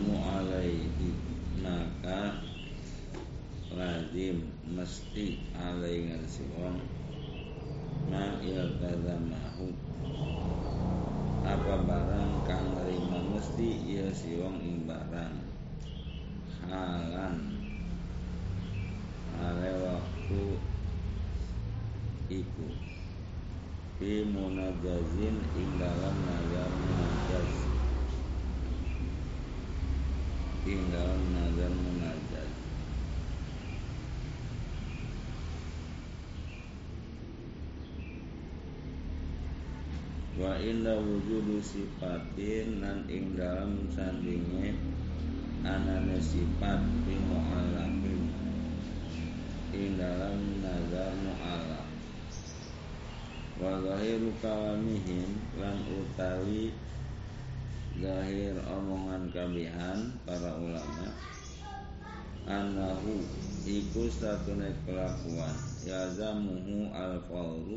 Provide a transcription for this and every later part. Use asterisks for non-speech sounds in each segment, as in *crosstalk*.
Fayalzamu alaihi Maka lazim mesti alaihi si wong Ma iltazamahu Apa barang kang mesti? Ia si wong ing barang. Halan. Hale waktu iku. Fi munajazin ing dalam tinggal nazar munajat. Wa inda wujudu sifatin nan ing dalam sandinge anane sifat fi mu'allaqin. Ing dalam nazar mu'allaq. Wa zahiru kalamihim lan utawi Zahir omongan kabihan para ulama Anahu Iku satune kelakuan Yazamuhu al-fawru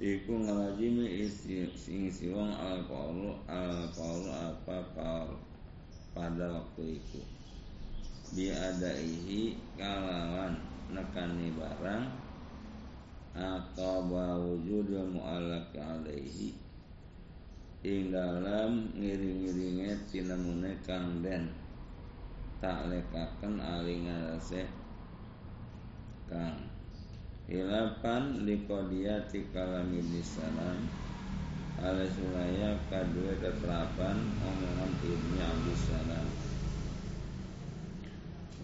Iku ngelajimi sing siwong al-fawru Al-fawru apa pada waktu itu. Biadaihi kalawan nekani barang Atau bawujudul mu'alak alaihi ing dalam ngiring-iringe tinamune kang den. Tak lekaken alingan ngarase kang. Ilapan likodiyati kalami salam. Ala sulaya kadue keterapan omongan ibni abdissalam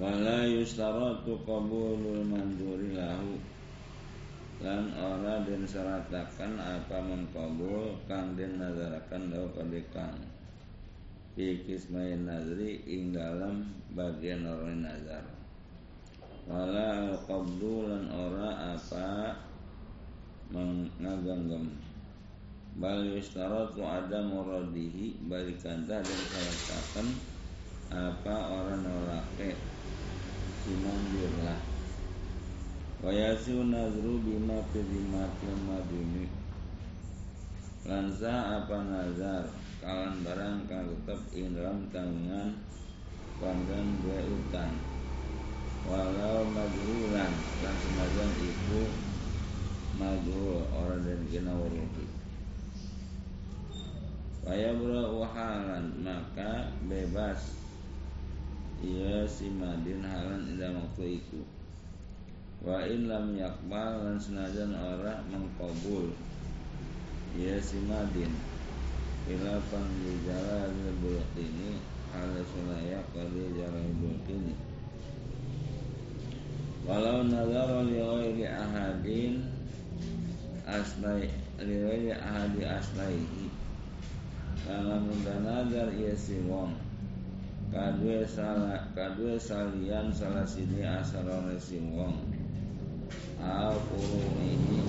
wala yustaratu qabulul manduri lahu lan ora den syarataken apa mengkabul kang den nazarakan dawa kadhe kang fi kismain nazri ing dalam bagian orang nazar. Wala al lan ora apa mengaganggem. Bal yustaratu ada muradihi balikanta dan syarataken apa orang nolake. Cuman birlah wa yasu nazru bima fi dimatil madini lansa apa nazar kalan barang kang tetep ing dalam tanggungan panggan dua utang. Walau majrulan lan senajan iku majrul orang dan kena wuruhi Waya halan maka bebas. Ia si madin halan ida waktu itu wa in lam yakbal lan senajan ora mengkabul. Ya simadin. Khilafan li jalal bulqini. Ala sulaya qali jalal bulqini. Walau nazara li ahadin asnai li ahadi asnaihi. Kana munda nazar iya si wong. Kadue salah kadue salian salah sini asarone si al ini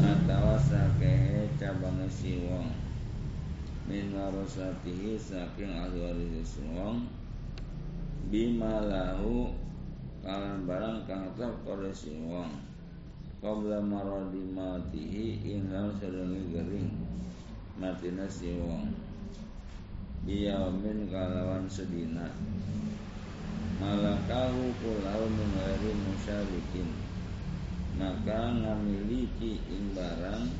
atau sakehe cabang si wong. Min warasatihi saking ahli waris wong. Bima lahu kalan barang kang tetep kore si wong. Qabla maradi matihi inal sedungi gering matina si wong. Biyaumin kalawan sedina. Malakahu kulau min musyarikin maka ngamiliki ing barang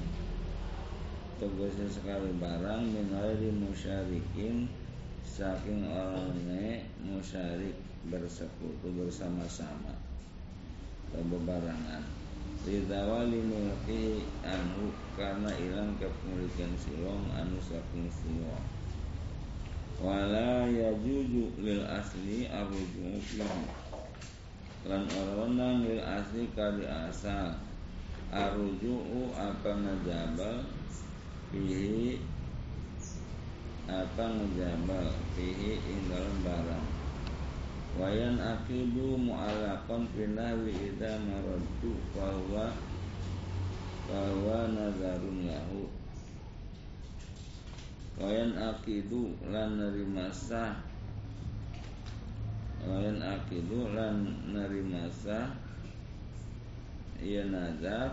tegasnya sekali barang minari musyarikin saking orangnya musyarik bersekutu bersama-sama. Bebarangan Ridawali mulki anu karena ilang kepemilikan silong anu saking silong Wala yajuju lil asli arrujumu lan orang lil asli kali asal. Arujuu apa ngejabal fihi apa ngejabal fihi ing dalam barang. Wayan akidu mu'alakon finawi ida maraddu bahwa bahwa nazarun lahu. Wayan akidu lan nerima sah Lain akidu lan nerima sah Ia nazar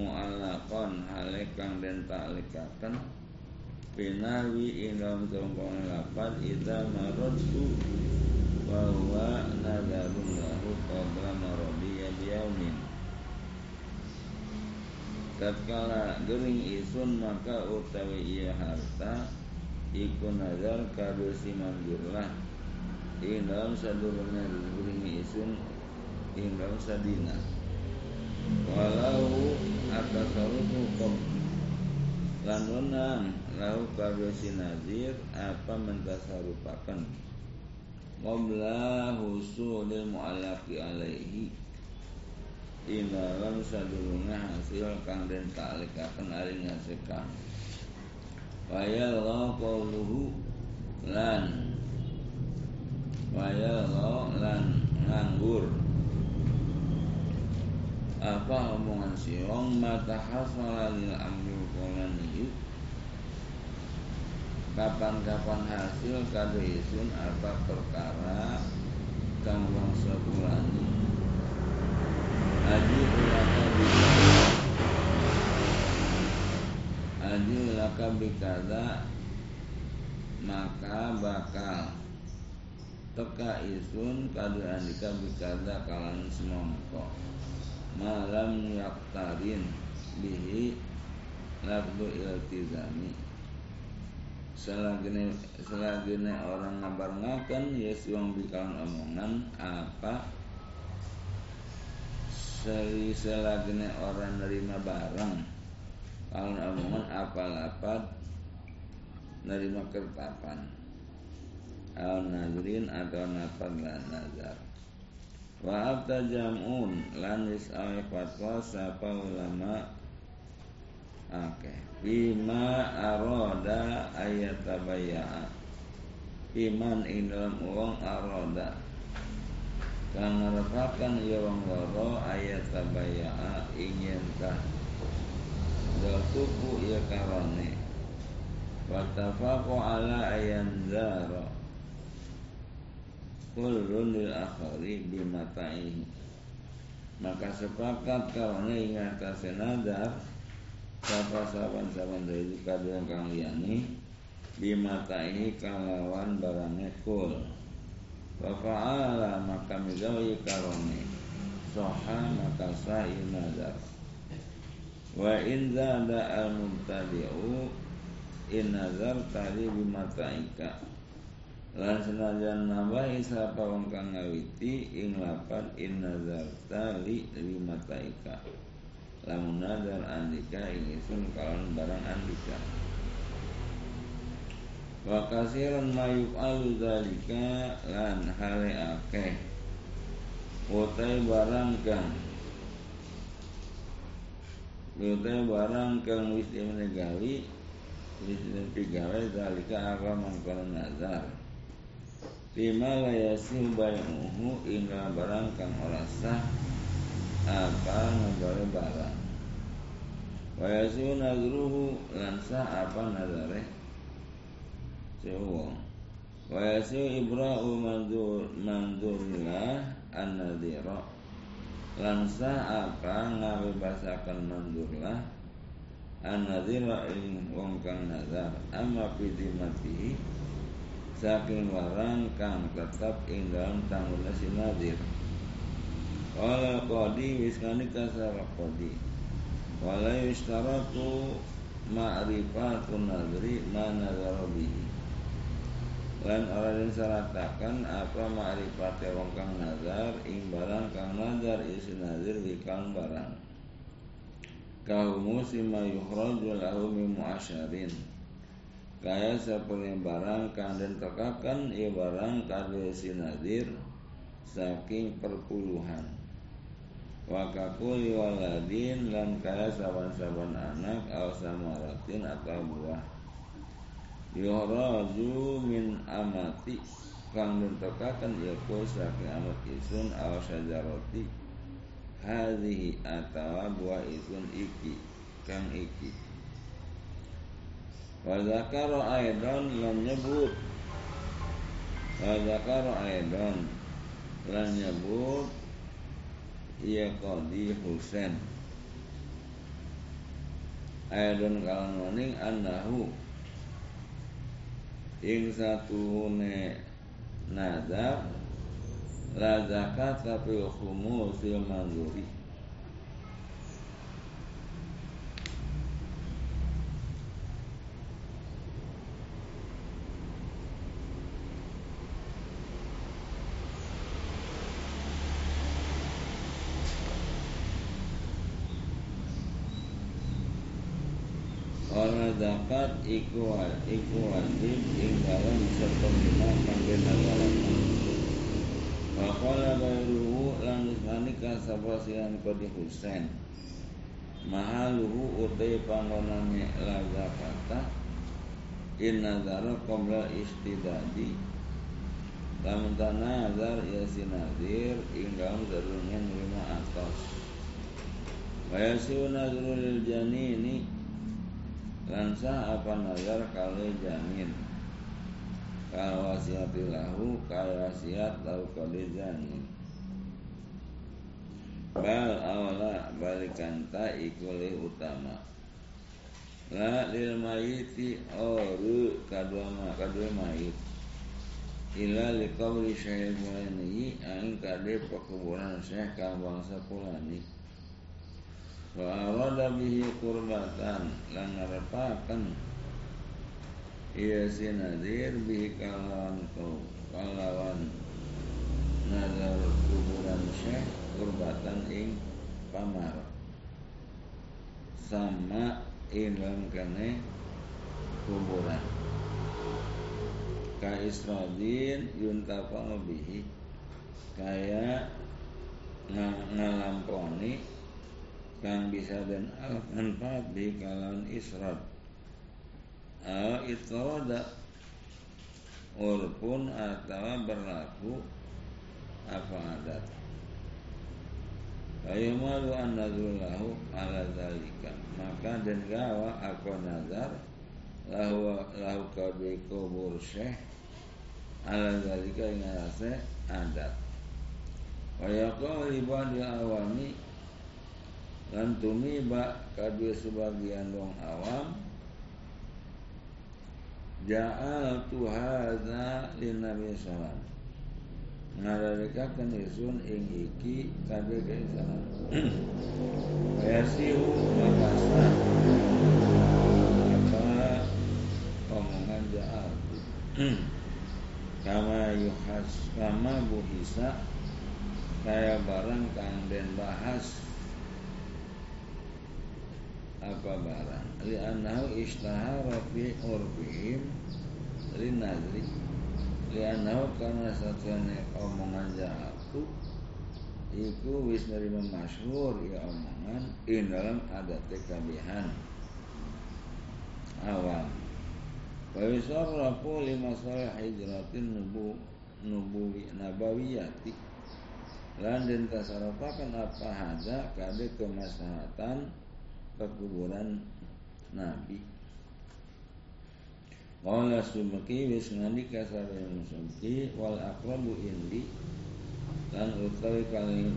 Mu'allakon hale kang den taklikaken ingam tongkong lapan Ida marotu Bahwa nadarun lahu Qabla marodi ya biyaumin Tatkala gering isun maka utawi iya harta Iku nazar kado simanjurlah Ing dalam sadurunnya gering isun Ing dalam sadina. Walau atasaruhu qabla lan wenang lahu kabeh sinazir apa mentasarupakan qabla husulil mu'allaqi alaihi. Inalam sadurunga hasil kang den talikaken ari ngasekang Waya Allah qauluhu lan Waya Allah lan nganggur. Apa omongan siong mata hasala lil amri kolani kapan-kapan hasil kado isun apa perkara kang bangsa bulani Aji ulaka bikada. Aji ulaka bikada Maka bakal Teka isun kado andika bikada kalan semongko. Malam yaktarin bihi lafdu iltizami. Selagine selagine orang ngakan ya siwang bikalan omongan apa? Seri selagine orang nerima barang kalau omongan apa lapat nerima kertapan al nadrin atau napan lan nazar. Wa abta jam'un lan wis awe fatwa sapa ulama? Oke, bima aroda ayat tabaya iman ing uang aroda. Kang ngarepaken ya wong loro ayat tabaya ingin tah dal tuku ya karone. Wa tafaqu ala ayan zara kullun lil akhari bimatai. Maka sepakat karena ingat nadar sapa saban-saban dari kadang kang liyane bimatai kalawan barangnya kul. Wa fa'ala maka migawi karone. Soha maka sa'i nadar wa in zada al mubtadi'u in nazar tadi bimataika lan senajan nambahi sapa wong kang ngawiti ing lapan in nazarta li lima taika lamun nazar andika ing isun kalon barang andika. Wa kasiran mayuk alu dalika lan hale akeh. Utai barang kang utai barang kang wis dimenegawi wis digawe dalika apa mangkono nazar Bima la yasim bayuhu ingga barang kang ora sah apa ngabare barang. Wa yasim nazruhu lan sah apa nazare Sewo Wa yasim ibra'u mandur mandurillah an-nadhira. Lan sah apa ngabebasakan mandurlah An-nadhira ing wong kang nazar. Amma pidimatihi saking warang kang tetap ing dalam tanggung si nadir. Wala qadi wis nganika sara qadi. Wala yustaratu ma'rifatun nadri ma nazara bihi. Lan orang yang saratakan apa ma'rifat wong kang nazar ing barang kang nazar isi nazir di kang barang. Kaumu sima yukhraju lahu min kaya seperti barang kang den tekakan ia barang kade sinadir saking perpuluhan. Wakakuli waladin lan kaya saban-saban anak au samaratin atau buah. Yuhraju min amati kang den tekakan iku saking amat isun au syajarati hadhihi atawa buah isun iki kang iki Wa zakara aidan lan nyebut. Wa zakara aidan lan nyebut Ia Qadi Husain. Aidan kalan maning annahu. Ing satuhune nazar la zakat tapi khumusil manzuri. Ora zakat iku iku wajib ing dalem setemina kangge nagaraken. Faqala bayruhu lan nisani kasabasian kodi Husain. Mahaluhu utai panggonane la zakata in nazara qabla istidadi Lamun tanazar ya sinadir ing dalam lima atas Wayasiu nazrul janini Lansa apa nazar kali jamin Kal wasiati lahu Kal kali jamin Bal awla balikanta ikuli utama. La lil mayiti oru kadua ma kadua mayit. Ila li qawli syekh mulani Aing kade pekuburan syekh kang bangsa kulani wa arada bihi kurbatan lan ngarepaken iya si nadir bihi kalawan kau. Kalawan nazar kuburan syekh kurbatan ing pamar. Sama ilang kene kuburan. Ka isradin yuntafa bihi. Kaya ngalamponi kang bisa dan manfaat di kalan israt. Al itroda urpun atau berlaku apa adat Fayumalu an nazulahu ala zalika. Maka dan gawa aku nazar Lahu, lahu kabi kubur syekh Ala zalika ingatase adat Wayaqaw ibadil awami lan tumiba kadua sebagian wong awam. Ja'al tu hadza lin Nabi sallam ngalalikakeun isun ing iki kabeh ka salam *clears throat* Yasiu makasa apa omongan ja'al? *clears throat* Kama yuhas kama buhisa kaya barang kang den bahas apa barang? Li'annahu ishtahara fi urbihim linadri. Li'annahu karena satunya omongan jahatku Iku wis nerima masyhur ya omongan in dalam adat kabihan awam. Wa yusarrafu lima salah hijratin nubu nubuwi nabawiyati. Lan den apa hada kade kemaslahatan kuburan Nabi. Qala subki wis ngandika sareng subki wal aqrabu indi lan utawi kali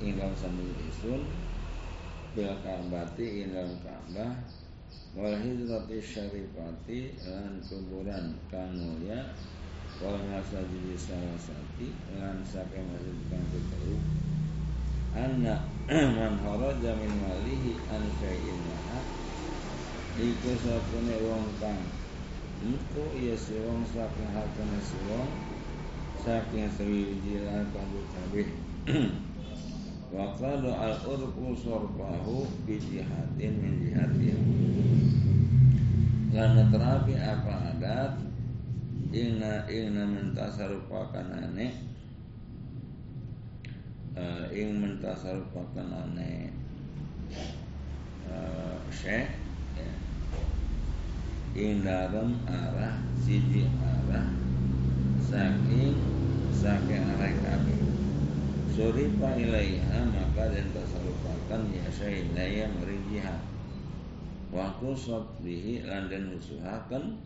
ingkang sami isun bil ka'bati ingkang Ka'bah wal hijrati syarifati lan kuburan kang mulya wal masjid salasati lan saking masjid kang ketelu anna man kharaja min malihi an syai'in maha iku sapune wong kang iku iya si wong saking hartane si wong saking sewijilan kanggo kabeh *clears throat* wa qadu al urqu sorbahu bi jihadin min jihadin lan terapi apa adat? Ina ina mentasarupakan aneh uh, ing mentasarrufakan ane uh, syekh ya. ing dalam arah siji arah saking saking arah kami surifa ilaiha maka dan tasarrufakan ya syai'ilaya meri jihad Waktu sob bihi landan usuhakan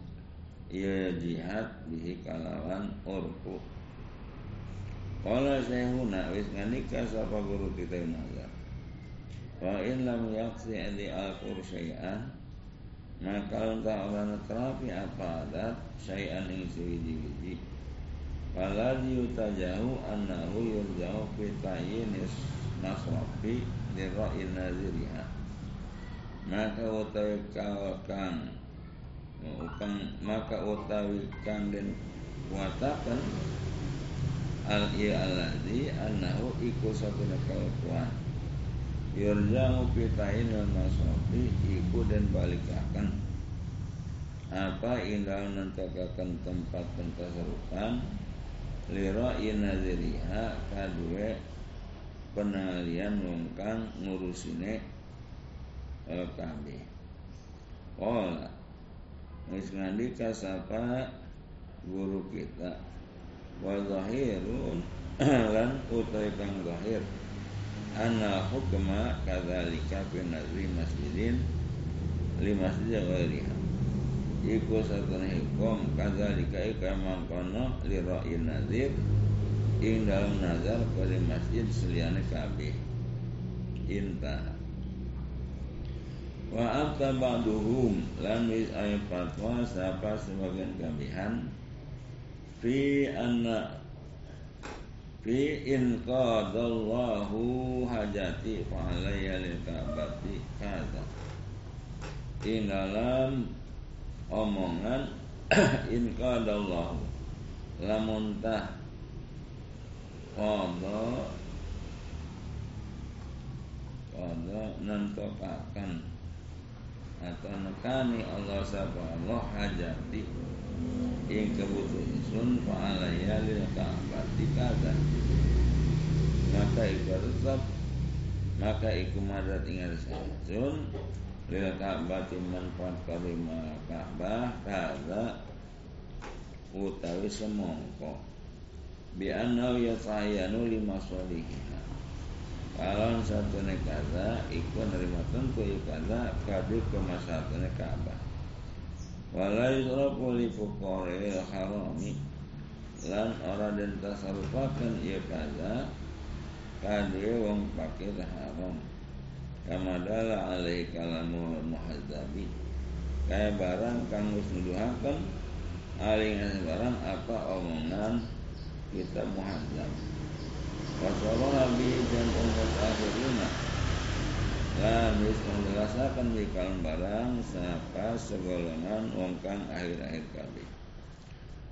ia jihad bihi kalawan urku Kala syekhuna wis nganika sapa guru kita nazar. Fa in lam yaqsi di al syai'an maka entah orang terapi apa adat syai'an ing sewiji-wiji Fala yutajahu annahu yurjahu fi tayyinis nasrafi lira'in naziriha Maka utawi kang ukang maka utawi kang den kuatakan al alladzi annahu iku satu kelakuan yurjahu pitain wal masofi iku dan balikakan apa indah nentakakan tempat pentasarupan lira inaziriha kadue penalian wongkang ngurusine kabeh Ola Wis ngandika sapa guru kita wa zahirun lan *clears throat* utai kang zahir. Anna hukma kadzalika fi nazri masjidin li masjid ghairiha. Iku satune hukum kadzalika iku mangkono li ra'in nazir ing dalam nazar pada masjid seliane kabeh intah Wa abta ba'duhum lan wis ayat fatwa sapa sebagian kabihan fi anna fi in qadallahu hajati fa alayya lil ka'bati kaza in dalam omongan *clears throat* in qadallahu. Lamun tah qada qada nantokakan atau nekani Allah sapa Allah hajati ing kebutuhan fa'alaya lil ka'bati kada maka iku tetap maka iku madat ing sun lil ka'bati manfaat kalima ka'bah kada utawi semongko. Bi anna yatayanu lima solihiha kalau satu kaza iku nerima tentu kaza kadu ke satu Ka'bah. Wala yusrafu li fuqara'il harami lan ora den tasarufaken ieu kaza kade wong pakir haram. Kama dala alaihi kalamu muhadzabi. Kaya barang kang wis nuduhaken aling barang apa omongan kita nabi dan umat akhirina Lamis menjelasakan di kalam barang Sapa segolongan wongkang akhir-akhir kabeh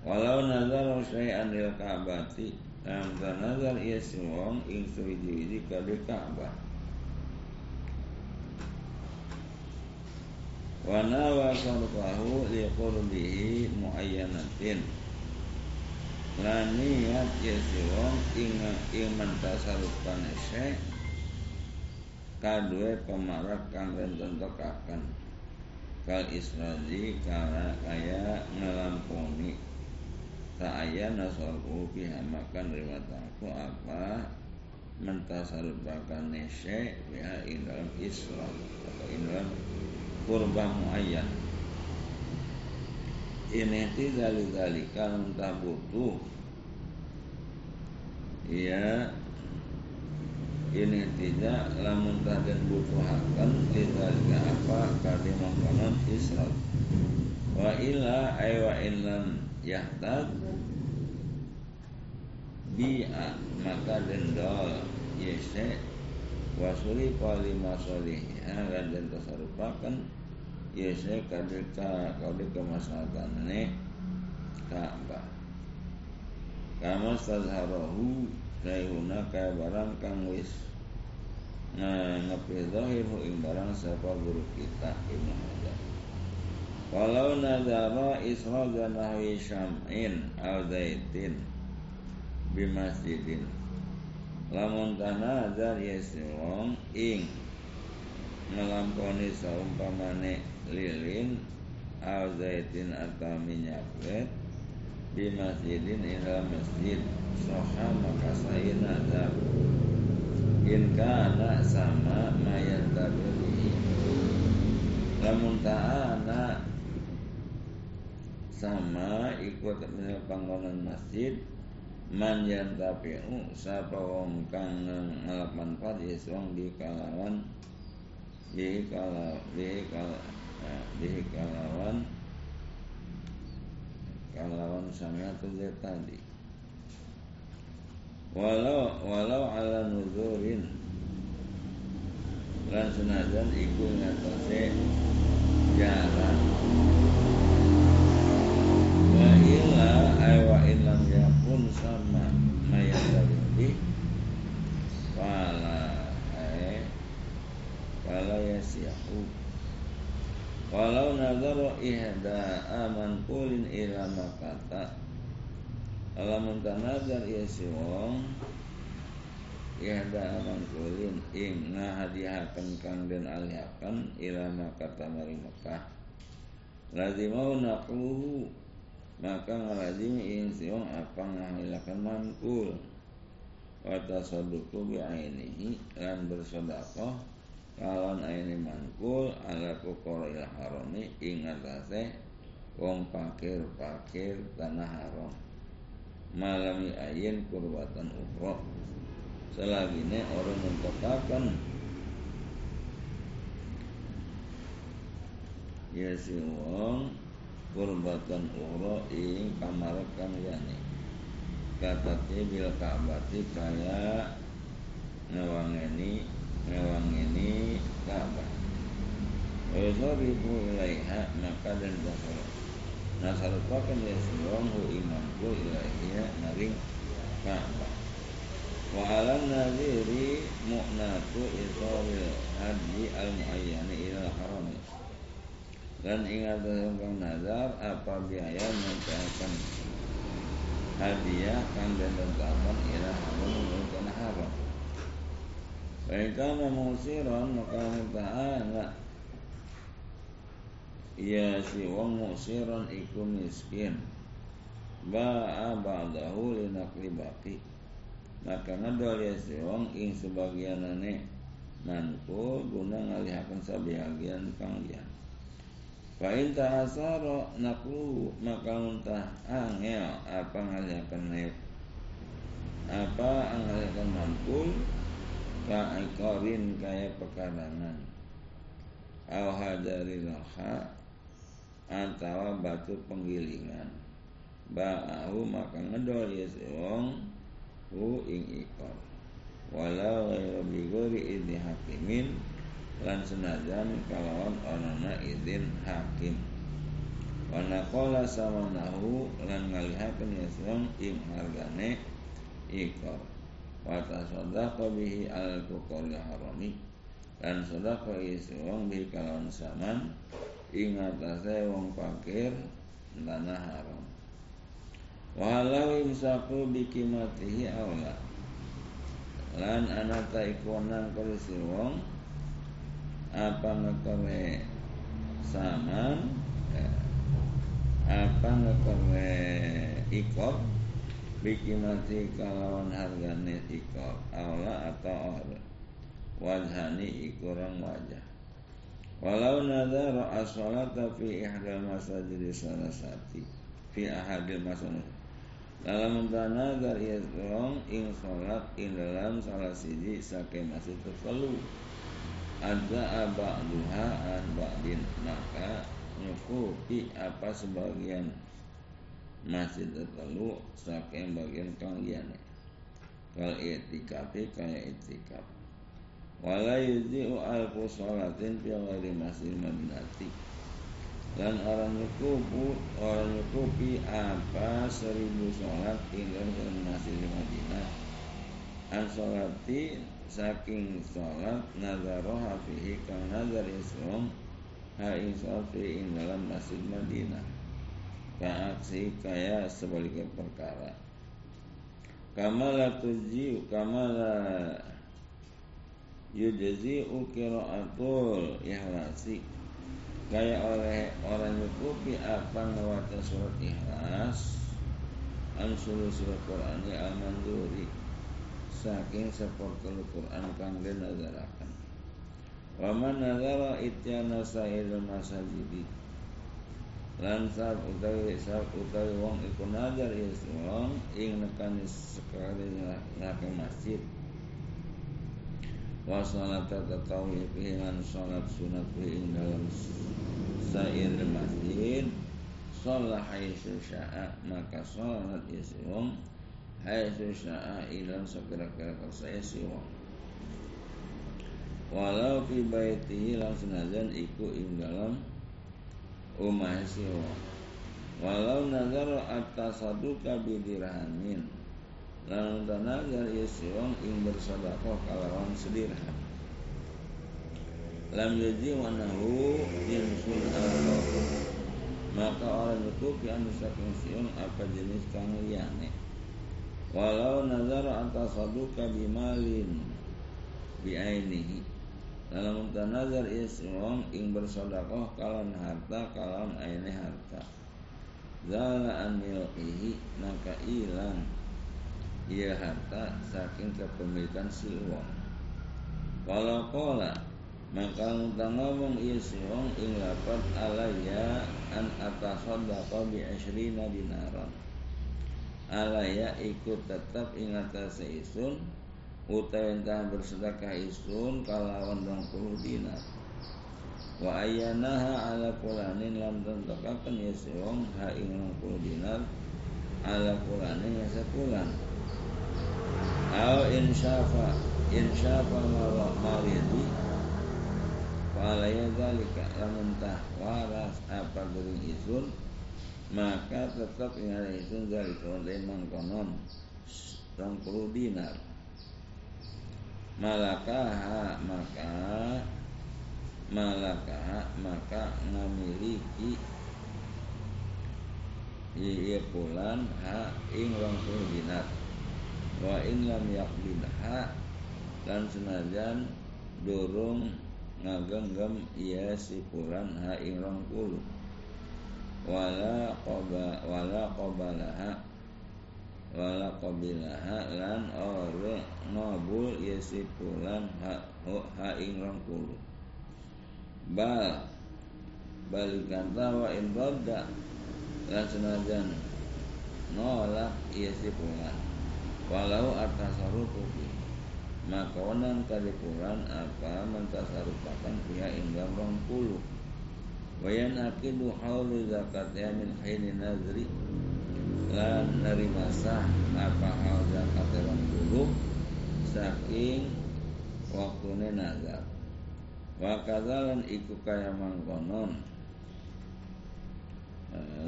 Walau nazar syai'an lil ka'bati Lam nazar iya wong ing suwiji-wiji kabeh ka'bah. Wa nawa sarfahu li qurbihi muayyanatin. Lan niat ya si wong ing mentasarufkan ese kadue pemarak kang den kal israji kala kaya ngelampuni saya nasorku pihamakan riwataku apa mentasarufkan ese ya ing dalam Islam atau ing dalam kurban muayyan. Ini tidak dalika entah butuh. Ya ini tidak lamun taden butuhakan tidak apa kadi makanan israf wa illa ay wa illam yahtad bi'a maka dendol yese wasuli pali masoliha dan den tasarupakan yese kadika kadi kemaslahatan ne Ka'bah. Kama stazharahu Kaihuna kaya barang kang wis Nah ngepi zahir ing barang siapa guru kita Ibnu Hajar. Walau nazara isra nahwi syam'in al zaitin bimasjidin Lamun tanazar yasirong ing ngelamponi saumpamane lilin al zaitin atau minyak wet di masjidin ila masjid. Soha maka saya nazar in kana sama mayan tabiri lamun ta'ana sama ikut panggonan masjid. Man yantafi'u sapa wong kang ngalap manfaat ya wong di kalawan di kala di kala bihi kalawan sana tuh tadi. Walau walau ala nuzurin. Lan senajan iku ngatose jalan. Wa illa ay wa illam yakun sama mayat dari fala ay fala yasihu walau nazar ihda aman kulin ila makata. Alamun tanazar ya si wong ihda aman kulin ing ngahadiahaken kang den alihaken ila makata mari Mekah. Lazimau naqluhu maka ngalazim ing si wong apa ngahilakan mankul. Wa tasadduqu bi ainihi lan bersedekah kalon aini mangkul ala kukoro il harami ing atase wong pakir-pakir tanah haram. Malami ayin kurbatan ukro selagine orang mentokakan ya si wong kurbatan ukro ing kamarakan yani. Kata bil kabati kaya ngewangeni ngewang ini Ka'bah Wazaribu ilaiha maka dan dasar Nasarutakan ya hu imanku ilaiha naring Ka'bah. Wa alam nadiri mu'natu isawil haji al-mu'ayyani ilal harami. Dan ingat tentang nazar apa biaya mencahkan hadiah kan dan tentapan ila haram merupakan Baikana musiran maka ta'ala. Ya si wong musiran iku miskin. Ba'a ba'dahu linakli baki. Maka ngedol ya si wong ing sebagianane Manku guna ngalihakan sabihagian kang lian Fa'in ta'asara naklu Maka muntah angel Apa ngalihakan Apa ngalihakan mantul Ka'ikorin kaya pekarangan Au hadari laha Antawa batu penggilingan. Ba'ahu maka ngedol ya wong Hu ing ikor Walau ghairu bigori idhi hakimin Lan senajan kalawan onona idin hakim. Wanakola sama nahu Lan ngalihakan ya wong ing hargane ikor Wata sodako bihi al kukori harami Dan sodako isi wong bihi kalawan saman Ingatase wong pakir Tanah haram. Walau imsaku bikimatihi awla Lan anata ikonan korisi wong Apa ngekore saman ya, Apa ngekore ikot bikimati kalawan hargane ikor aula atau or wajhani ikurang wajah. Walau nadara as-salata fi ihdal masajid salasati fi ahadil masajid dalam tanazar ia tolong ing salat ing dalam salah siji sake masih terlalu ada duha an ba'din maka nyukupi apa sebagian masih terlalu saking bagian kang liyane kal itikafi kaya itikaf wala yuzi'u alfu sholatin fi ghairi masjid madinati dan orang nyukupu orang nyukupi apa seribu sholat tinggal ke masjid Madinah. An sholati saking sholat nazaroh hafihi kang nazar islam ha ing dalam masjid Madinah aksi kaya sebaliknya perkara. Kamala tuji kamala yujzi ukiraatul ihlasi kaya oleh orang nyukupi apa ngewata surat ikhlas an surat Quran al manduri saking seperti Quran kang den nazarakan wa man nazara ityana sa'ilul masajidi lan sab utawi sab utawi wong iku nazar ya wong ing nekani sekali nak masjid. Wa salat tatawih fihi lan salat sunat fihi ing dalam sair masjid. Sholat haitsu sya'a maka salat isi wong haitsu sya'a ilan sekira-kira saya si wong. Walau fi baitihi lan senajan iku ing dalam umah walau nazar atas saduka bidirhamin lan nazar isi wong ing bersedekah kalawan sedirham lam yaji wa nahu jinsun al maka orang itu kian saking siun apa jenis kang liyane walau nazar atas saduka bimalin biainihi dalam nazar iswong ing bersodakoh kalan harta kalan aini harta. Zala an milkihi maka ilang ia harta saking kepemilikan si wong. Kalau kola maka muntah ngomong iya wong ing lapat alaya an atasaddaqa bi asyrina dinaran. Alaya ikut tetap ingat seisun utawi entah bersedekah isun kalawan puluh dinar. Wa ayanaha ala kulanin lam tentokaken ya ha ing puluh dinar ala kulanin ya sekulan au insyafa insyafa maridi Walaya zalika lamun waras apa gering isun maka tetap ingat isun zalika mangkonon rong puluh dinar malakaha maka malakaha maka ngamiliki iya pulan ha ing rong puluh wa in lam yakbidha dan senajan dorong ngagenggam iya si pulan ha ing rong puluh wala qoba wala qobalaha wala qabilaha lan ore ngabul iya si pulan ha, ha ing rong puluh. Bal balikan tawa in rodda lan senajan nolak iya si pulan. Walau atas sarutu maka wenang kalipuran apa mentasarupakan pihak inggam rong puluh. Wayan akidu haulu zakatnya min khini nazri lan dari masa apa hal zakat rong puluh saking waktune nazar. Wa kadzalan iku kaya mangkonon.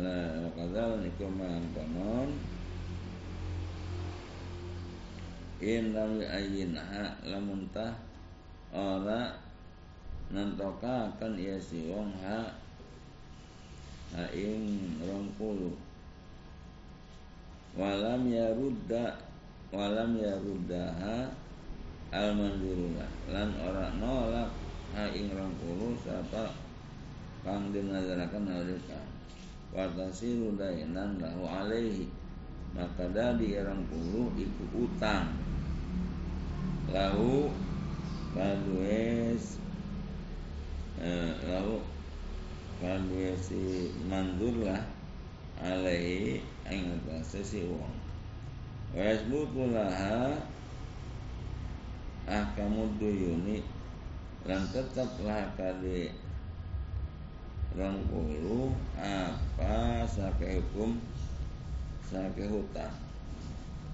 La kadzalan iku mangkonon. In lam yu'ayyinha lamun tah ora nantokaken ya si wong ha ha ing rong puluh walam yarudda walam yaruddaha al manzurullah lan ora nolak ha ing rong sapa kang dinazarakan nalika wa tasiru dainan lahu alaihi. Maka dadi rong puluh iku utang. Lahu kadues eh, lahu kadues si mandur lah alaihi ing atase si wong. Wa yasbutu laha ahkamud duyuni lan tetaplah kade rong puluh apa sake hukum sake hutang.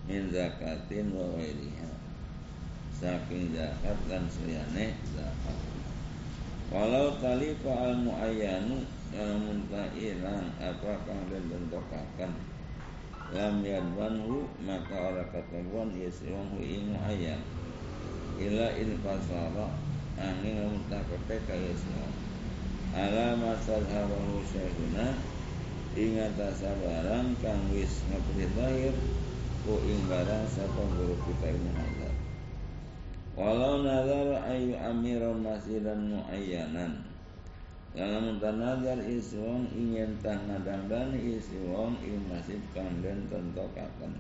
Min zakatin wa wairiha saking zakat dan seliyane zakat. Walau talifa al muayyanu lamun ilang apa kang den bentokaken lam yadwanhu maka ora katabuan yasiwang hu ing muayyan ila in fasara angin lamun tak kepeka yasiwang ala masadhabahu syekhuna ingat barang kang wis ngapri lahir ku ing barang sapa guru kita ini Walau nazar ayu amiran masjidan muayyanan dalam tanazar iswong ingin tangadang dan iswong ing masjid kang den tentokaken.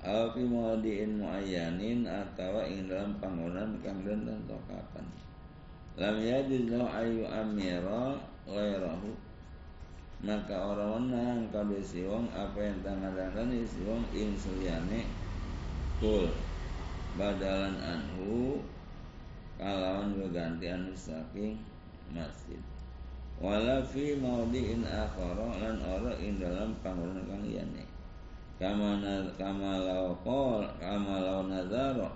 Au fi muadiin muayyanin atau ing dalam panggonan kang den tentokaken. Lam yajuz ayu amira ghairahu. Maka orang menang kabeh siwong apa yang tangadang dan isiwong ing suliyane kul badalan anhu kalawan gegantian saking masjid. Wala fi maudhi'in akhara lan ora ing dalam panggonan kang liyane. Kama kama law qol kama law nazara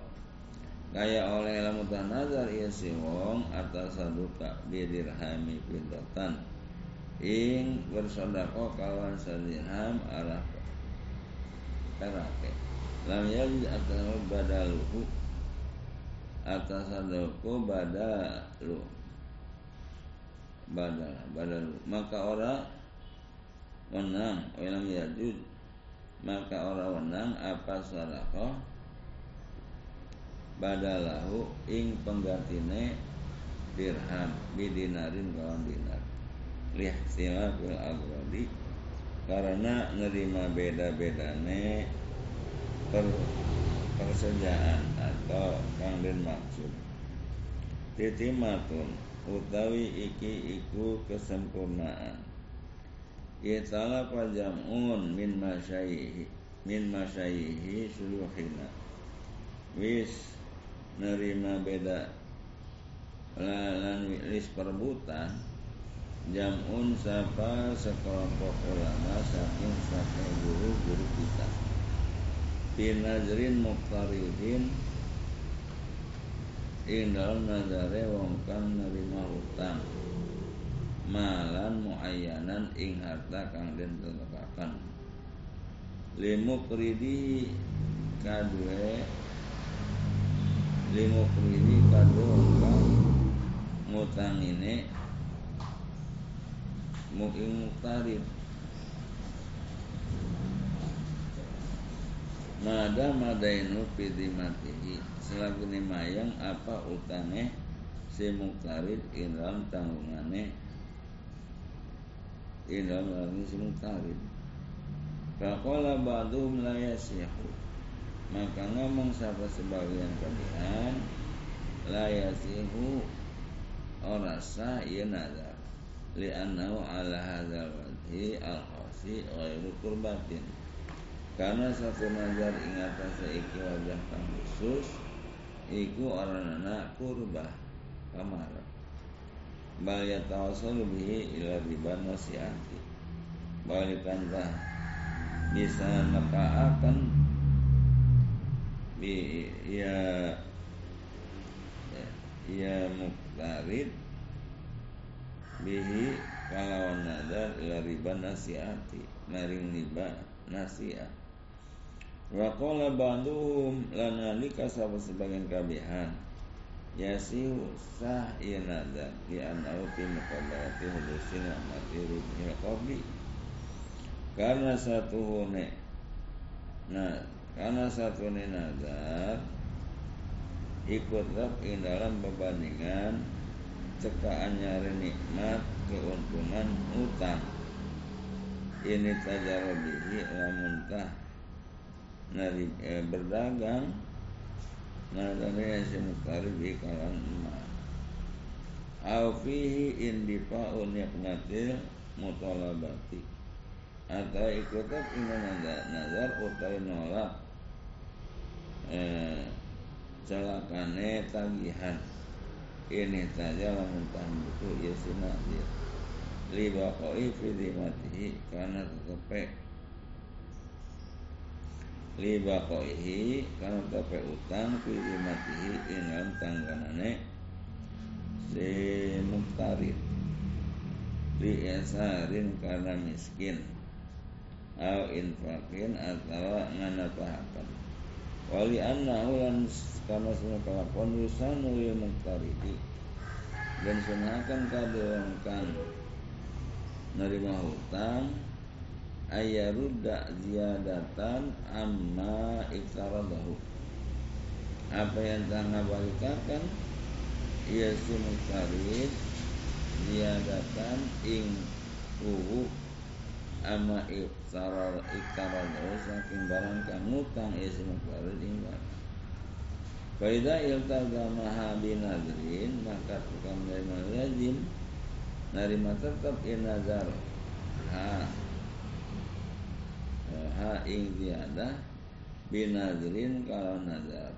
kaya oleh lamun nazar iya si wong atas saduka bidirhami pindotan ing bersodako kawan sadirham arah karake lam yajid atas badaluhu atas sadoko badalu badal badalu maka orang menang walam yajud maka orang menang apa sadaqah badalahu ing penggantine dirham bidinarin kawan dinar. Lihtilafil agrodi karena nerima beda-bedane per persejaan atau kang den maksud. Titimatun utawi iki iku kesempurnaan. Itala pajamun min masyayihi min masyayihi suluhina. Wis nerima beda lan wis perbutan jamun sapa sekelompok ulama saking saking guru-guru kita. Binajrin muktaridin ing dalam nazare wong kang nerima utang malan muayyanan ing harta kang den tetekaken limukridi kadue limukridi kadue wong kang ngutang ini muking muktarid Mada madainu pidimatihi. Selaku mayang apa utange Si muktarid dalam tanggungane dalam lagi si muktarid. Fakola ba'dum la yasihu. Maka ngomong siapa sebagian kalian La yasihu Orasa iya nazar Li'annahu ala hadzal wajhi al-khasi Ghairu kurbatin karena satu nazar ingatan seiki wajah kang khusus iku orang anak kurbah kamar. Bal yatawassalu bihi ila riba nasihati balikanlah bisa akan bi ya ya muktarid bihi kalawan nazar ila riba nasihati maring riba nasihat Wa qala ba'duhum lanalika sahabat sebagian kabihan? Yasihu sah nada Di anau fi muqabalati hulusin wa mati rubhil qabli. Karena satu hune Nah Karena satu hune nazar Ikut rap dalam perbandingan Cekaan nyari nikmat Keuntungan utang Ini tajarobihi lamuntah nari eh, berdagang. Nadane si mukaribi kalan emas au fihi indifa'un yaqnatil mutalabati. Atau ikutat ina nazar utai nolak eh, celakane tagihan. Ini saja lamun buku ya sinadir liba koi fi karena tetep liba koihi karena tape utang pilih matihi dengan tangganane si muktarid li esarin karena miskin. Au infakin atau nganapahakan wali anna ulan karena semua kelakon yusanu lil muktaridi dan sunakan kadang kan nerima hutang ayarudda ziyadatan amma iktaradahu apa yang tengah balikakan ia sumukarid ziyadatan ing uhu amma iktarar iktaradahu saking barang kang utang ia sumukarid ing barang. Faida iltazamaha binadrin maka tukang dari lazim narima tetap inazar. Ha ha ing ziyadah binadrin kalau nazar.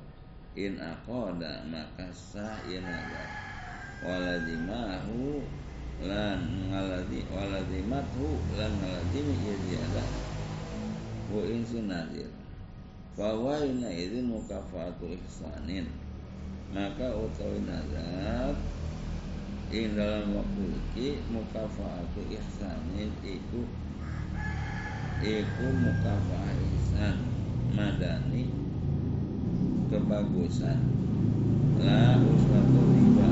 In aqada maka sah ieu nazar. Waladimahu lan ngaladi waladimathu lan ngaladimi ieu ziyadah wa insun nazir bahwa ina izin mukafaatu ihsanin. Maka utawi nazar ing dalam waktu iki mukafaatu ihsanin iku iku mukafaah ihsan madani kebagusan. La uswatu riba.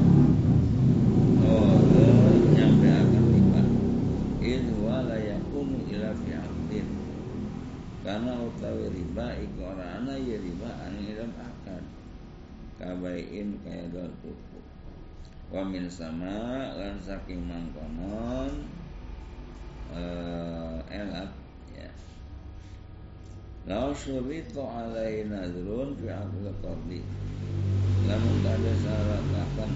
Oh nyampe akan riba. Id wala yakunu ila fi aqdin karena utawi riba iku orana ya riba anu dalam akad. Kabaiin kaya dol tuku wa min sama lan saking mangkonon uh, elat Lau syuritu alai nadrun fi akil qardi Lamun kada syaratakan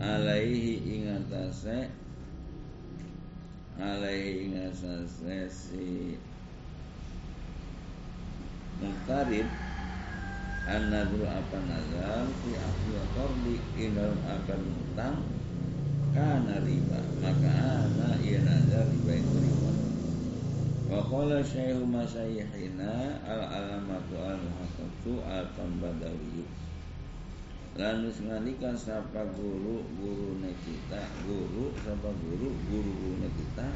Alaihi ingatase Alaihi ingatase si Muqtarib An-nadru apa nazar Fi akil qardi Indalam akan utang Kana riba. Maka ana ia nazar riba itu riba Wa qala masyayihina al-alamatu al-muhaqqatu al-tambadawi Lanus ngalikan sapa guru guru kita guru sapa guru guru guru kita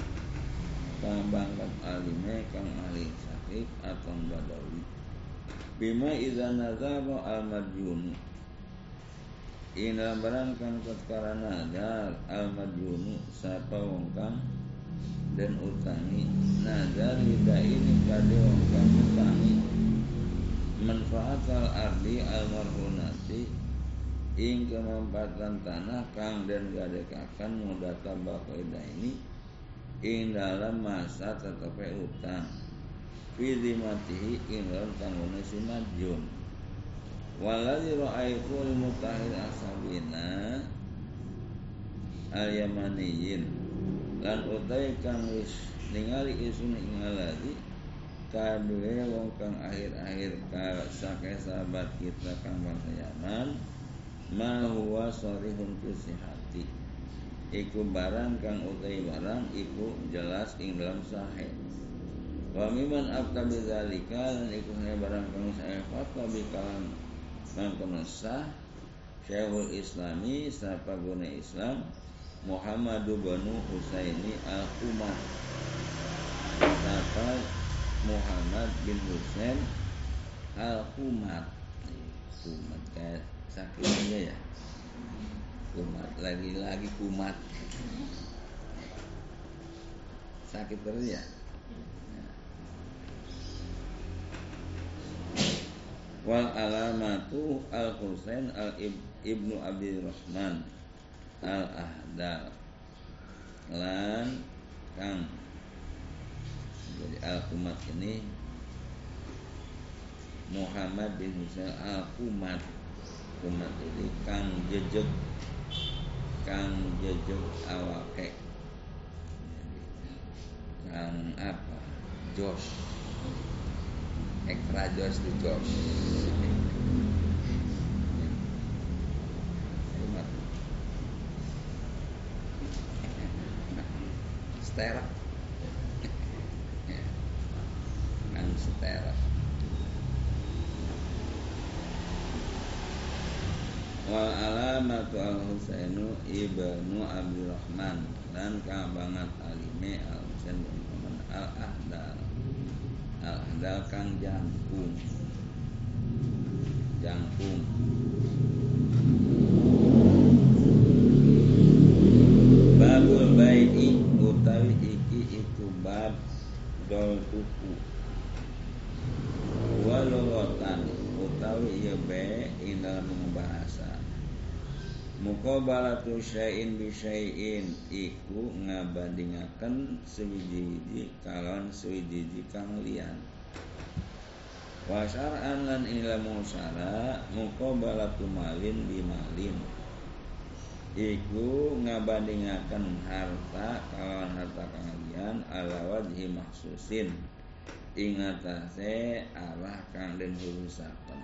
kang bangkat alime kang ahli sakit atau badawi bima idza nazaba al madjun ina barang kang karana nadar al madjunu sapa wong kang dan utangi hida ini wong kang utangi manfaat al ardi al marhunati ing kemampatan tanah kang dan gadekakan mudata bakoida ini ing dalam masa tetapi utang. Fi matihi ing dalam tanggungna si majun. Waladhi ra'aitu al mutahir asabina al yamaniyin lan utai kang wis ningali isun ing aladi kadue wong kang akhir-akhir ka sake sahabat kita kang bangsa Yaman ma huwa sarihun fi iku barang kang utai barang iku jelas ing dalam sahih. Wa miman abta bidzalika lan iku barang kang sahih fatwa bi kalam mangkono sah Syekhul Islami sapa guna Islam Muhammadu banu Husaini al-Kumat Sapa Muhammad bin Husain al-Kumat Kumat kayak sakitnya ya. Kumat lagi-lagi kumat Sakit terus ya? Wal alamatu al-Husain al-Ibnu Abi Rahman al ahdal lan kang jadi al kumat ini Muhammad bin Husain al kumat kumat ini kang jejeg. Kang jejeg awake. Kang apa? Jos ekstra Jos di Jos setera kan setera wal alamatu al husainu ibnu abdurrahman. Dan kabangat alime al husain bin al ahdal al ahdal kang jangkung dol tuku walorotan utawi iya be ing dalam bahasa. Muqabalatu syai'in bi syai'in iku ngabandingaken sewiji-wiji kalon sewiji kang liyan. Wa syar'an lan ilmu syara muqabalatu malin bi malin iku ngabandingaken harta kalawan harta kalian ala wajhi mahsusin. Ing atase arah kang den hurusaken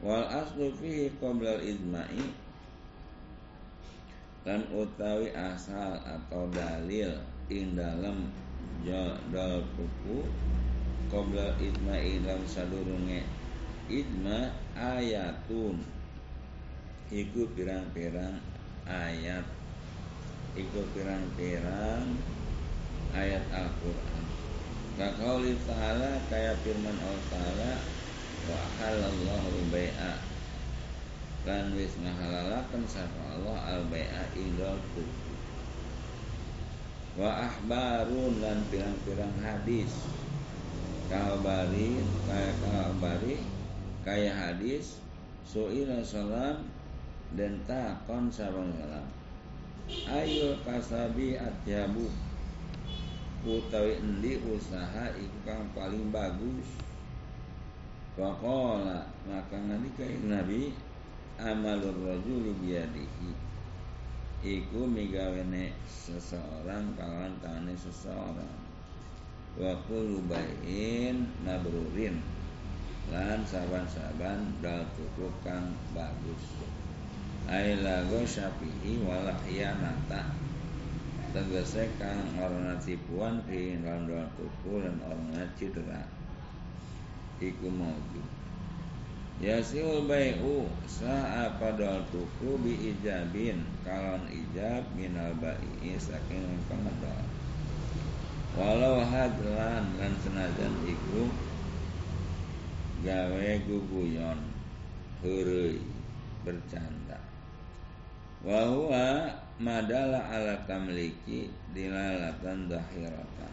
wal aslu fihi qabla ijma'i lan utawi asal atau dalil ing dalam jadal kuku qabla ijma'i dalam sadurunge ijma ayatun iku pirang-pirang ayat. Iku pirang-pirang ayat Al-Qur'an. Kaqauli ta'ala kaya firman Allah ta'ala wa halallahu bai'a lan wis ngahalalaken sapa Allah al bai'a indal tuku wa ahbarun lan pirang-pirang hadis. Kalbari kaya kalbari kaya hadis suila salam dan takon sabang salam ayo kasabi atyabu utawi endi usaha iku kang paling bagus. Faqala maka nalika Nabi amalur rajuli biyadihi iku migawene seseorang kawan tane seseorang. Wa kullu bai'in mabrurin. Lan saban-saban dal tuku kang bagus ai lago syafi'i wala khiyanata tegese kang orang tipuan fi dalam tuku dan orang cedera. Iku maujud Yasil bai'u sa'a padal tuku bi ijabin. Kalon ijab minal ba'i saking pengedal Walau hadlan lan senajan iku gawe guguyon heureuy bercanda Wahwa madala ala tamliki dilalatan dahiratan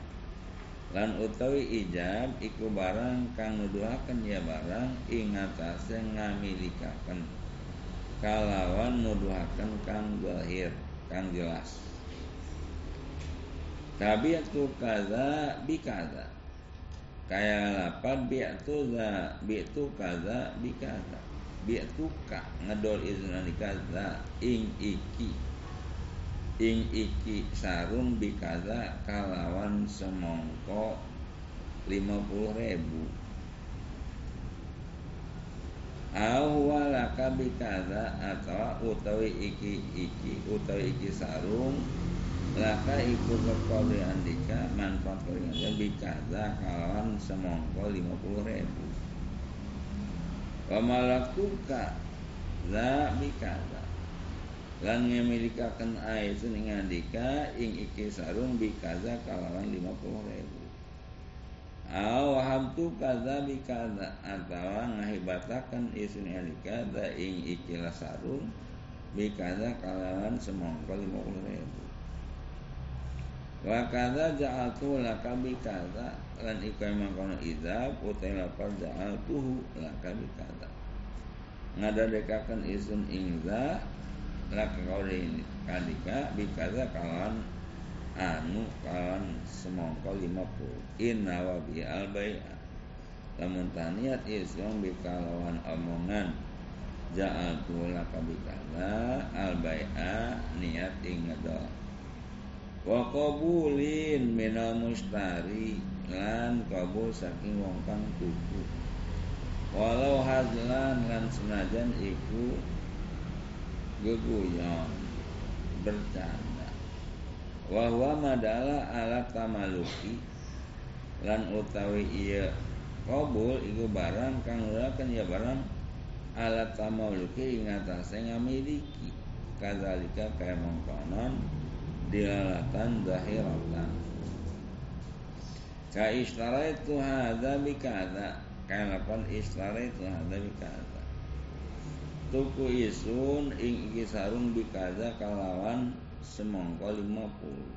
lan utawi ijab iku barang kang nuduhaken ya barang ing atase ngamilikaken. Kalawan nuduhaken kang zahir kang jelas. Tabiatu kaza bi kaza kaya lapan biatu za kaza bi kaza biatu ka ngedol iznan kaza ing iki. Ing iki sarung bikaza kalawan semongko lima puluh ribu. Awalaka bikaza atau utawi iki iki utawi iki sarung laka iku kekoli andika manfaat bikaza kalawan semongko lima puluh ribu Wamalakuka za bikaza lan ngemilikaken aitun ing andika ing iki sarung bikaza kalawan 50 ribu. Aw hamtu kaza bikaza atawa ngahibataken isun andika da ing ikilah sarung bikaza kalawan semongko 50 ribu. Wa kaza ja'altu laka bikaza lan iku emang kono idza utai lapar ja'altuhu laka bikaza ngadadekaken isun ing za laka kaulin kalika bikaza kawan anu kawan semongko lima puluh. Inna wa bi al lamun taniat isyong bikalawan omongan ja'altu laka bikaza al bai'a niat ing ngedol wa qabulin minal mustari lan kabul saking wong kang tuku walau hazlan lan senajan iku geguyon bercanda. Wahwa madala ala tamaluki lan utawi iya kabul iku barang kang ulakan ya barang alat tamaluki ing atase ngamiliki. Kadzalika kaya mongkonon dilalatan zahiratan ka istara itu hadza bikadza kaya lapan istara itu hadza bikadza tuku isun ing iki sarung bikaza kalawan semongko lima puluh.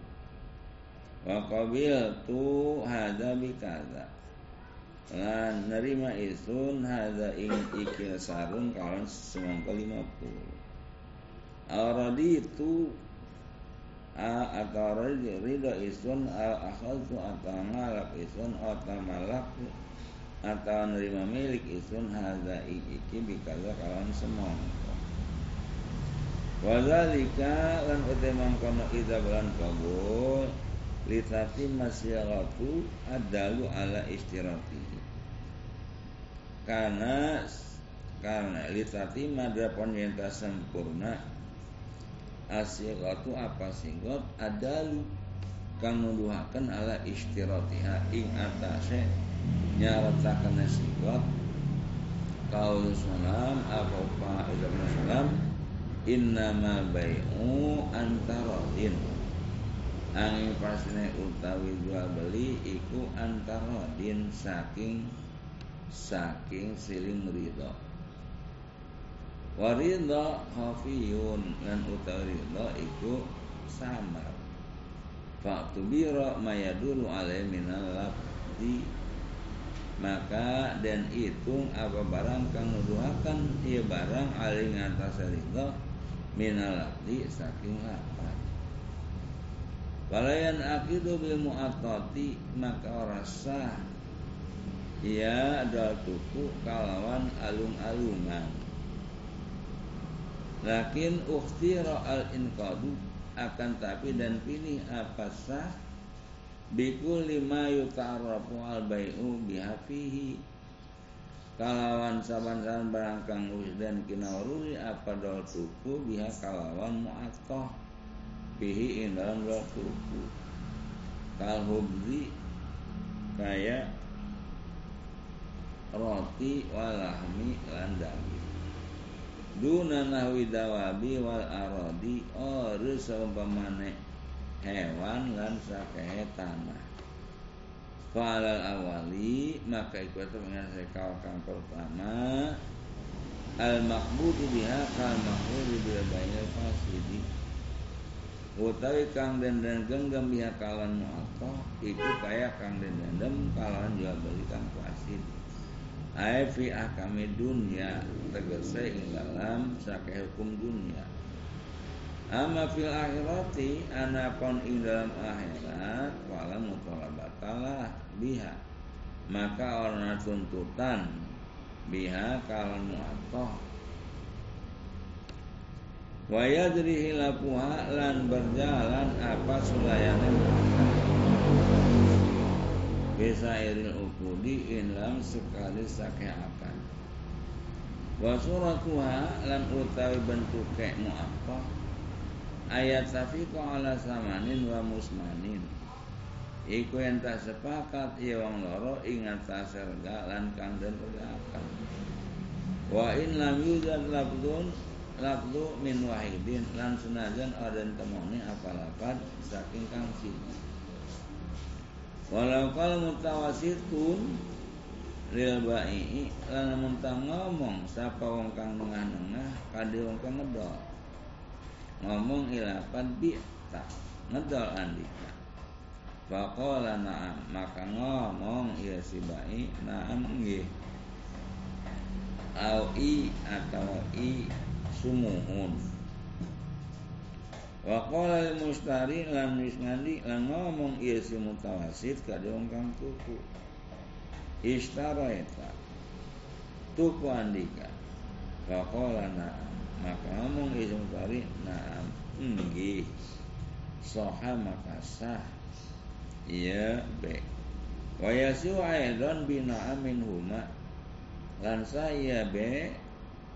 Wa qabil tu hadza bikaza lan nerima isun hadza ing iki sarung kalawan semongko lima puluh. Aradi itu a atau ridho isun al akhadtu atau ngalak isun atau malakku atau nerima milik isun haza iki bikaza kawan semua Wazalika lan utemang kono ida bulan kabul litati masyaratu adalu ala istirati karena karena litati madrapon yang sempurna asyikatu apa singgot adalu. Kang nuduhaken ala istiratiha ing atase nyarataken singgot kaul salam apa pa ibnu salam. Innama bai'u antarodin angin pasne utawi jual beli iku antarodin saking saking siling ridho Waridha khafiyun lan utawi ridha iku samar. Faktubira mayadulu alaih minal labdi maka dan itu apa barang kang nuduhakan ia barang aling atas ridha minal labdi saking lapar Walayan akidu bil mu'atati maka rasa ia adalah tuku kalawan alung-alungan Lakin ukhtira al inqadu akan tapi dan pilih apa sah? Bikul lima yuta'arafu al bai'u bihafihi. Kalawan saban-saban barang kang dan kinawaruri apa dol tuku biha kalawan mu'atoh bihi ing dalam dol tuku. Kal hubzi kaya roti walahmi lan duna nahwi dawabi wal arodi ore saumpamane hewan lan sakehe tanah. Falal awali maka ikut dengan sekal kang pertama al makbudu biha kal makbudu bila banyak fasidi. Utawi kang genggam biha kalan mu'atoh iku kaya kang den dendem kalan jual beli kang fasid Ai fi ahkami dunia tegese ing dalam sakai hukum dunia. Amma fil akhirati anapun ing dalam akhirat wala mutalabatalah biha. Maka orang tuntutan biha kalau muatoh wa yadri hilapuha lan berjalan apa sulayane bisa iril ukudi inlam sekali sakeh akan wa suratuha lan utawi bentuke apa ayat safiqo ala samanin wa musmanin. Iku yang tak sepakat iya wong loro ingat serga lan kang den akan wa in lam yujad labdun labdu min wahidin lan senajan aden temoni apa lapat saking kang siji Walau kalau mutawasitun Lil ba'i Lan mentang ngomong Sapa wong kang nengah-nengah Kadi wong kang ngedol. Ngomong ilapan bi'ta Ngedol andika. Faqala na'am Maka ngomong iya si ba'i Na'am nggih. Au atau i Sumuhun Wa qala lil mustari lan wis ngandi lan ngomong ieu si mutawasit ka wong kang tuku. Istaraita. Tuku andika. Wa qala na maka ngomong ieu mutari na'am nggih. Soha maka sah. Iya be. Wa yasu aidan bina amin huma lan saya be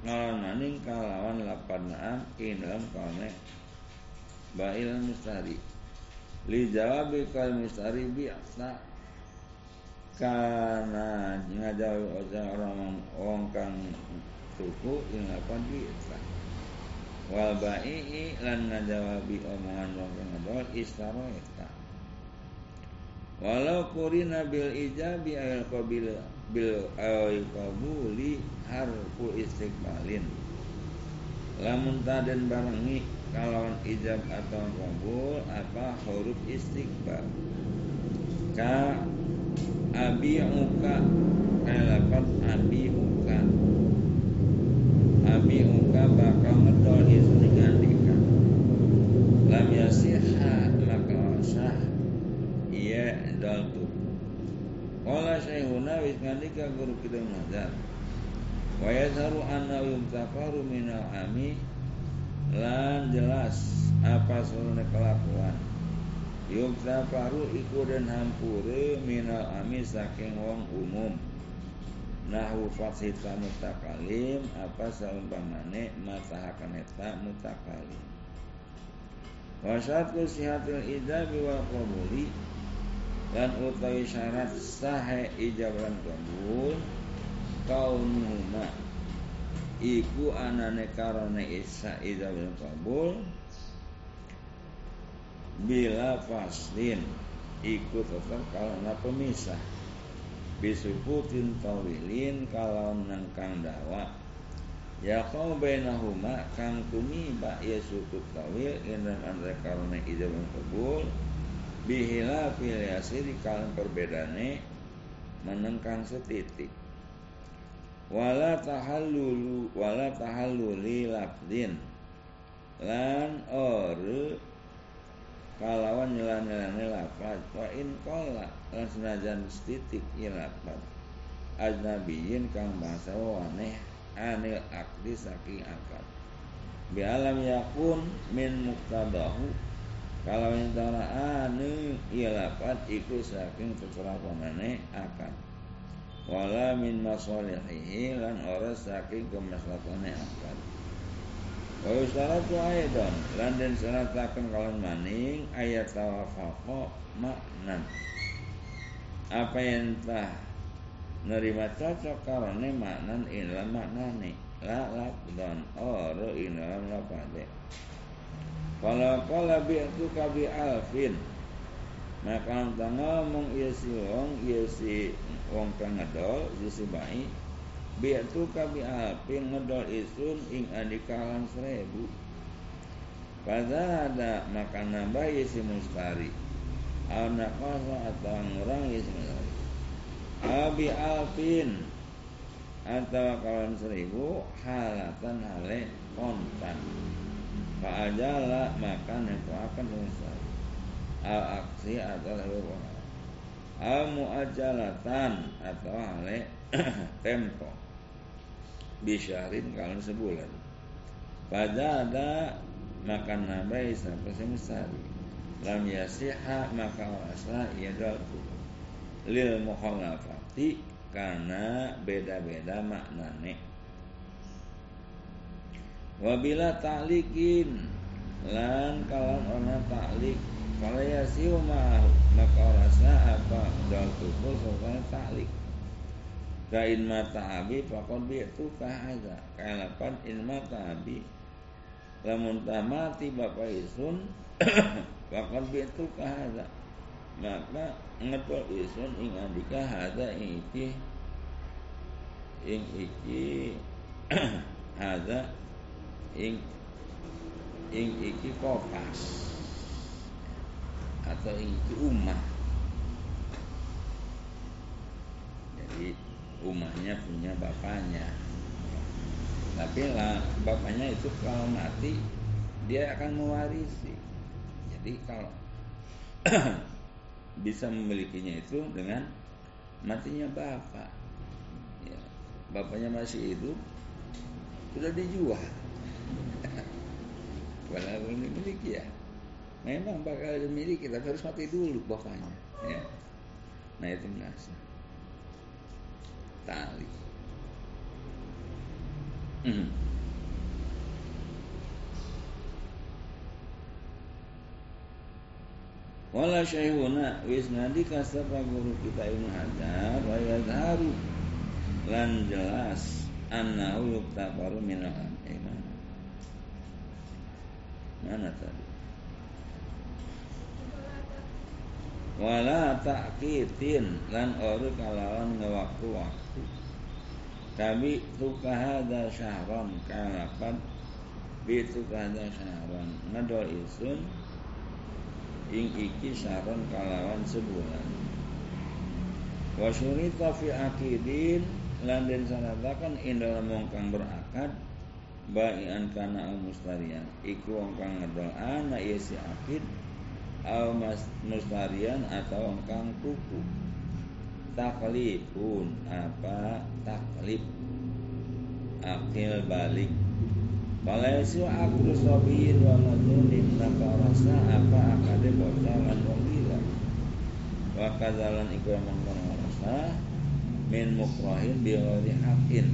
ngalawaning kalawan lapan naam ing dalam kalne ba'il mustari li jawabi kal mustari bi'sa karena ngajawi orang orang kang tuku ing apa bi'sa wal ba'i lan ngajawabi omongan wong kang ngedol istaroita. Walau kurina bil ijabi ayal qabil bil ayal qabuli harfu istiqbalin. Lamun taden barangi kalau ijab atau kabul apa huruf istiqbal ka abi uka kalapat abi uka abi uka bakal ngedol isu dengan dika lam yasiha maka sah. Iya dal tu Kala syekhuna wis ngandika guru kita mazhab Wa yadharu anna yumtafaru minal ami lan jelas. Apa seluruh kelakuan? Yuk safaru iku dan hampure minal ami saking wong umum. Nahu fathita mutakalim apa saumpamane matahakan eta mutakalim. Wasatu sihatil ijabi wal qabuli dan utawi syarat sahe ijab lan kabul kaunuhuma iku anane karone isa ijab lan kabul bila faslin iku tetap karena pemisah. Bisukutin tawilin kalau nengkang dawa. Ya kau bainahuma kang ba ya sukut tawil indan andre karena ijaban kabul bihila di kalian perbedane menengkang setitik wala tahallulu wala tahalluli lafdin. Lan ore kalawan nyelan-nyelane lafaz. Wa in qala lan senajan setitik ieu lafaz. Ajnabiyin kang bangsa waneh anil akdi saking akad. Bi alam yakun min muktadahu kalau yang tara anu ieu lafaz iku saking kekerapanane akad wala min masalihihi lan ora saking kemaslahatane akad Wa yustaratu aidan lan den syarataken kawan maning ayat tawafaqa maknan. Apa yang telah nerima cocok karena maknan inilah maknane. La oro inilah lapade kalau kala bi'tu kabi alfin maka anta ngomong iya wong iya si wong kang ngedol si baik Biatu kabi api ngedol isun ing adikalan seribu. Pada ada makan nambah isi mustari. Anak kasa atau ngurang isi mustari. Abi alpin Atau kawan seribu Halatan hale kontan. Fa'ajala makan itu akan mustari. Al aksi atau lebih Al muajalatan atau hale *clears throat* tempo. Bisyarin kalau sebulan. Pada ada makan nabai sampai semisari lam yasiha maka wasa ya dalku lil mukhalafati karena beda-beda maknane. Wabila ta'likin lan kalan ona ta'lik kalau yasiu maka rasa apa? Dalku soalnya ta'lik. Kain mata abi fakon bi itu kahaza Kalapan in mata abi. Lamun mati bapak isun *coughs* Fakon bi itu kahaza Maka ngetol isun ing andika haza ing iki Ing iki *coughs* Haza Ing Ing iki kopas Atau iki umah Jadi rumahnya punya bapaknya. Tapi lah bapaknya itu kalau mati dia akan mewarisi. Jadi kalau *clears throat* bisa memilikinya itu dengan matinya bapak. Ya, bapaknya masih hidup sudah dijual. *laughs* Walaupun dimiliki ya memang bakal dimiliki tapi harus mati dulu bapaknya ya. nah itu mengasih tali. Hmm. Wala syaihuna wis ngadi kasapa guru kita Ibnu Hajar wa yadharu lan jelas annahu yuktabaru min al-iman. Mana tadi? Wala ta'kitin lan ora kalawan ngewaktu-waktu Tabi tukahada syahron kalapan bi tukahada syahron. Ngedol isun ing iki syahron kalawan sebulan. Wa syurita fi akidin lan den sanadakan ing dalam wong kang berakad al mustarian. Iku wong kang ngedol ana iya si akid al mustarian atau kang tuku taklifun apa? Taklif akil balik. Balaisu akru sobiyin wa madunin rasa apa akade bocah lan gila. Wa kadzalan iku emang rasa min mukrahin bi ghairi haqqin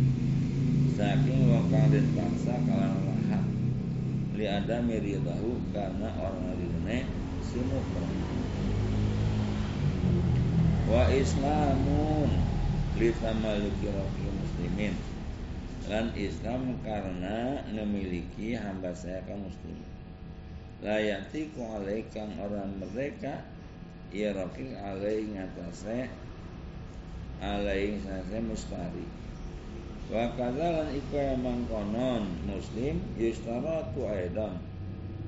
saking wong kang den paksa kalawan hak li ada miridahu karena orang ridone mukrah wa islamun li tamaluki muslimin. Lan Islam karena memiliki hamba saya kaum muslim layati kang orang mereka ya roki alai ngatasé alai ngatasé mustari. Wa kadzalan iku emang konon muslim yustaratu aidan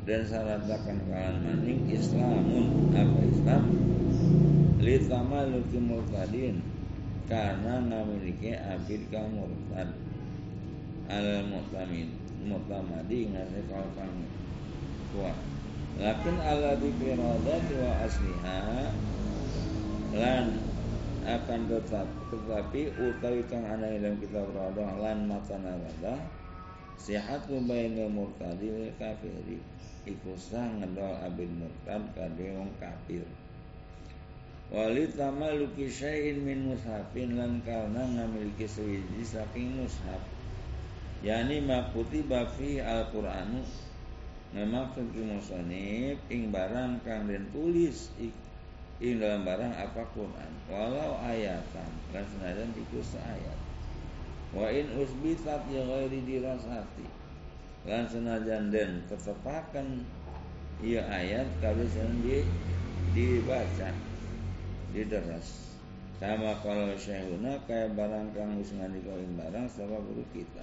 dan syaratakan kalan maning islamun. Apa islam? Li tamaluki murtadin. Karena memiliki abid kang murtad. Al mu'tamin mu'tamadi ngasih kau kang kuat. Lakin ala bi wa asliha lan akan tetap tetapi utawi kang ana dalam kitab radah lan mata narada sihat baina murtadi kafiri iku sah ngedol abid murtad kade wong kafir. Wali tamaluki syai'in min mushafin lan karena ngamiliki sewiji saking mushaf. Yani makuti bafi al-Qur'anu. Ki musonib ing barang kang den tulis ing dalam barang apa Quran. Walau ayatan lan senajan iku ayat. Wa in usbitat ya ghairi dirasati lan senajan den tetepaken iya ayat kalau di dibaca dideras. Sama kalau syekhuna kayak barang kang wis ngandika ing barang sama guru kita.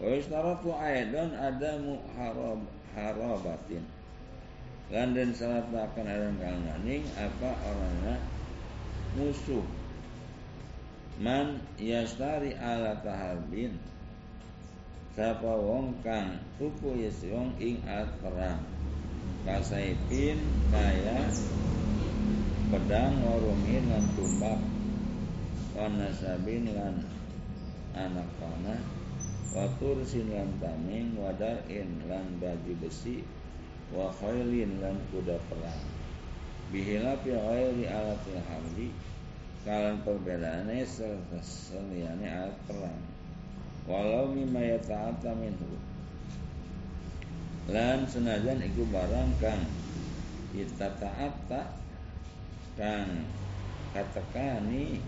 Wa yustaratu aidan adamu harab harabatin. Lan dan salat akan ada kalnaning apa orangnya? Musuh. Man yastari ala taharbin Sapa wong kang tuku yes wong ing alat perang Kasaipin kaya pedang warumin lan tumbak. Wanasabin lan anak panah Watur lan taming wadain lan baju besi wa khailin lan kuda perang. Bihilaf ya ghairi alatil harbi kalan perbedaannya seliane alat perang walau mimma yata'ata minhu. Lan senajan iku barang kang kita ta'ata kang katekani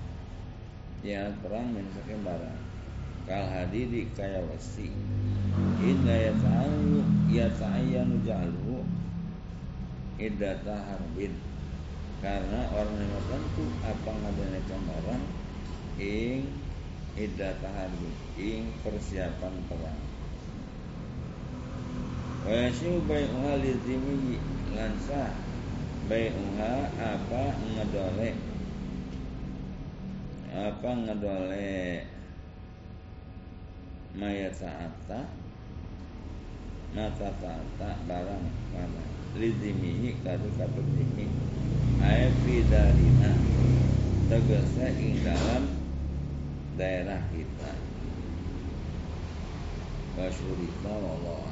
ya perang min saking barang. Kal hadidi kaya wasi. Inna yata'allu yata'ayyanu ja'alhu iddata harbin. Karena orang yang tentu apa ngadenekan orang ing iddata harbin ing persiapan perang. Wa yasyu bai'uha lizimi lansa bai'uha apa ngedole. Apa ngedole maya ta'ata mata ta'ata barang mana. Lizimihi kadu kadu zimi ay fi tegese ing dalam daerah kita. Wa syurita wallahu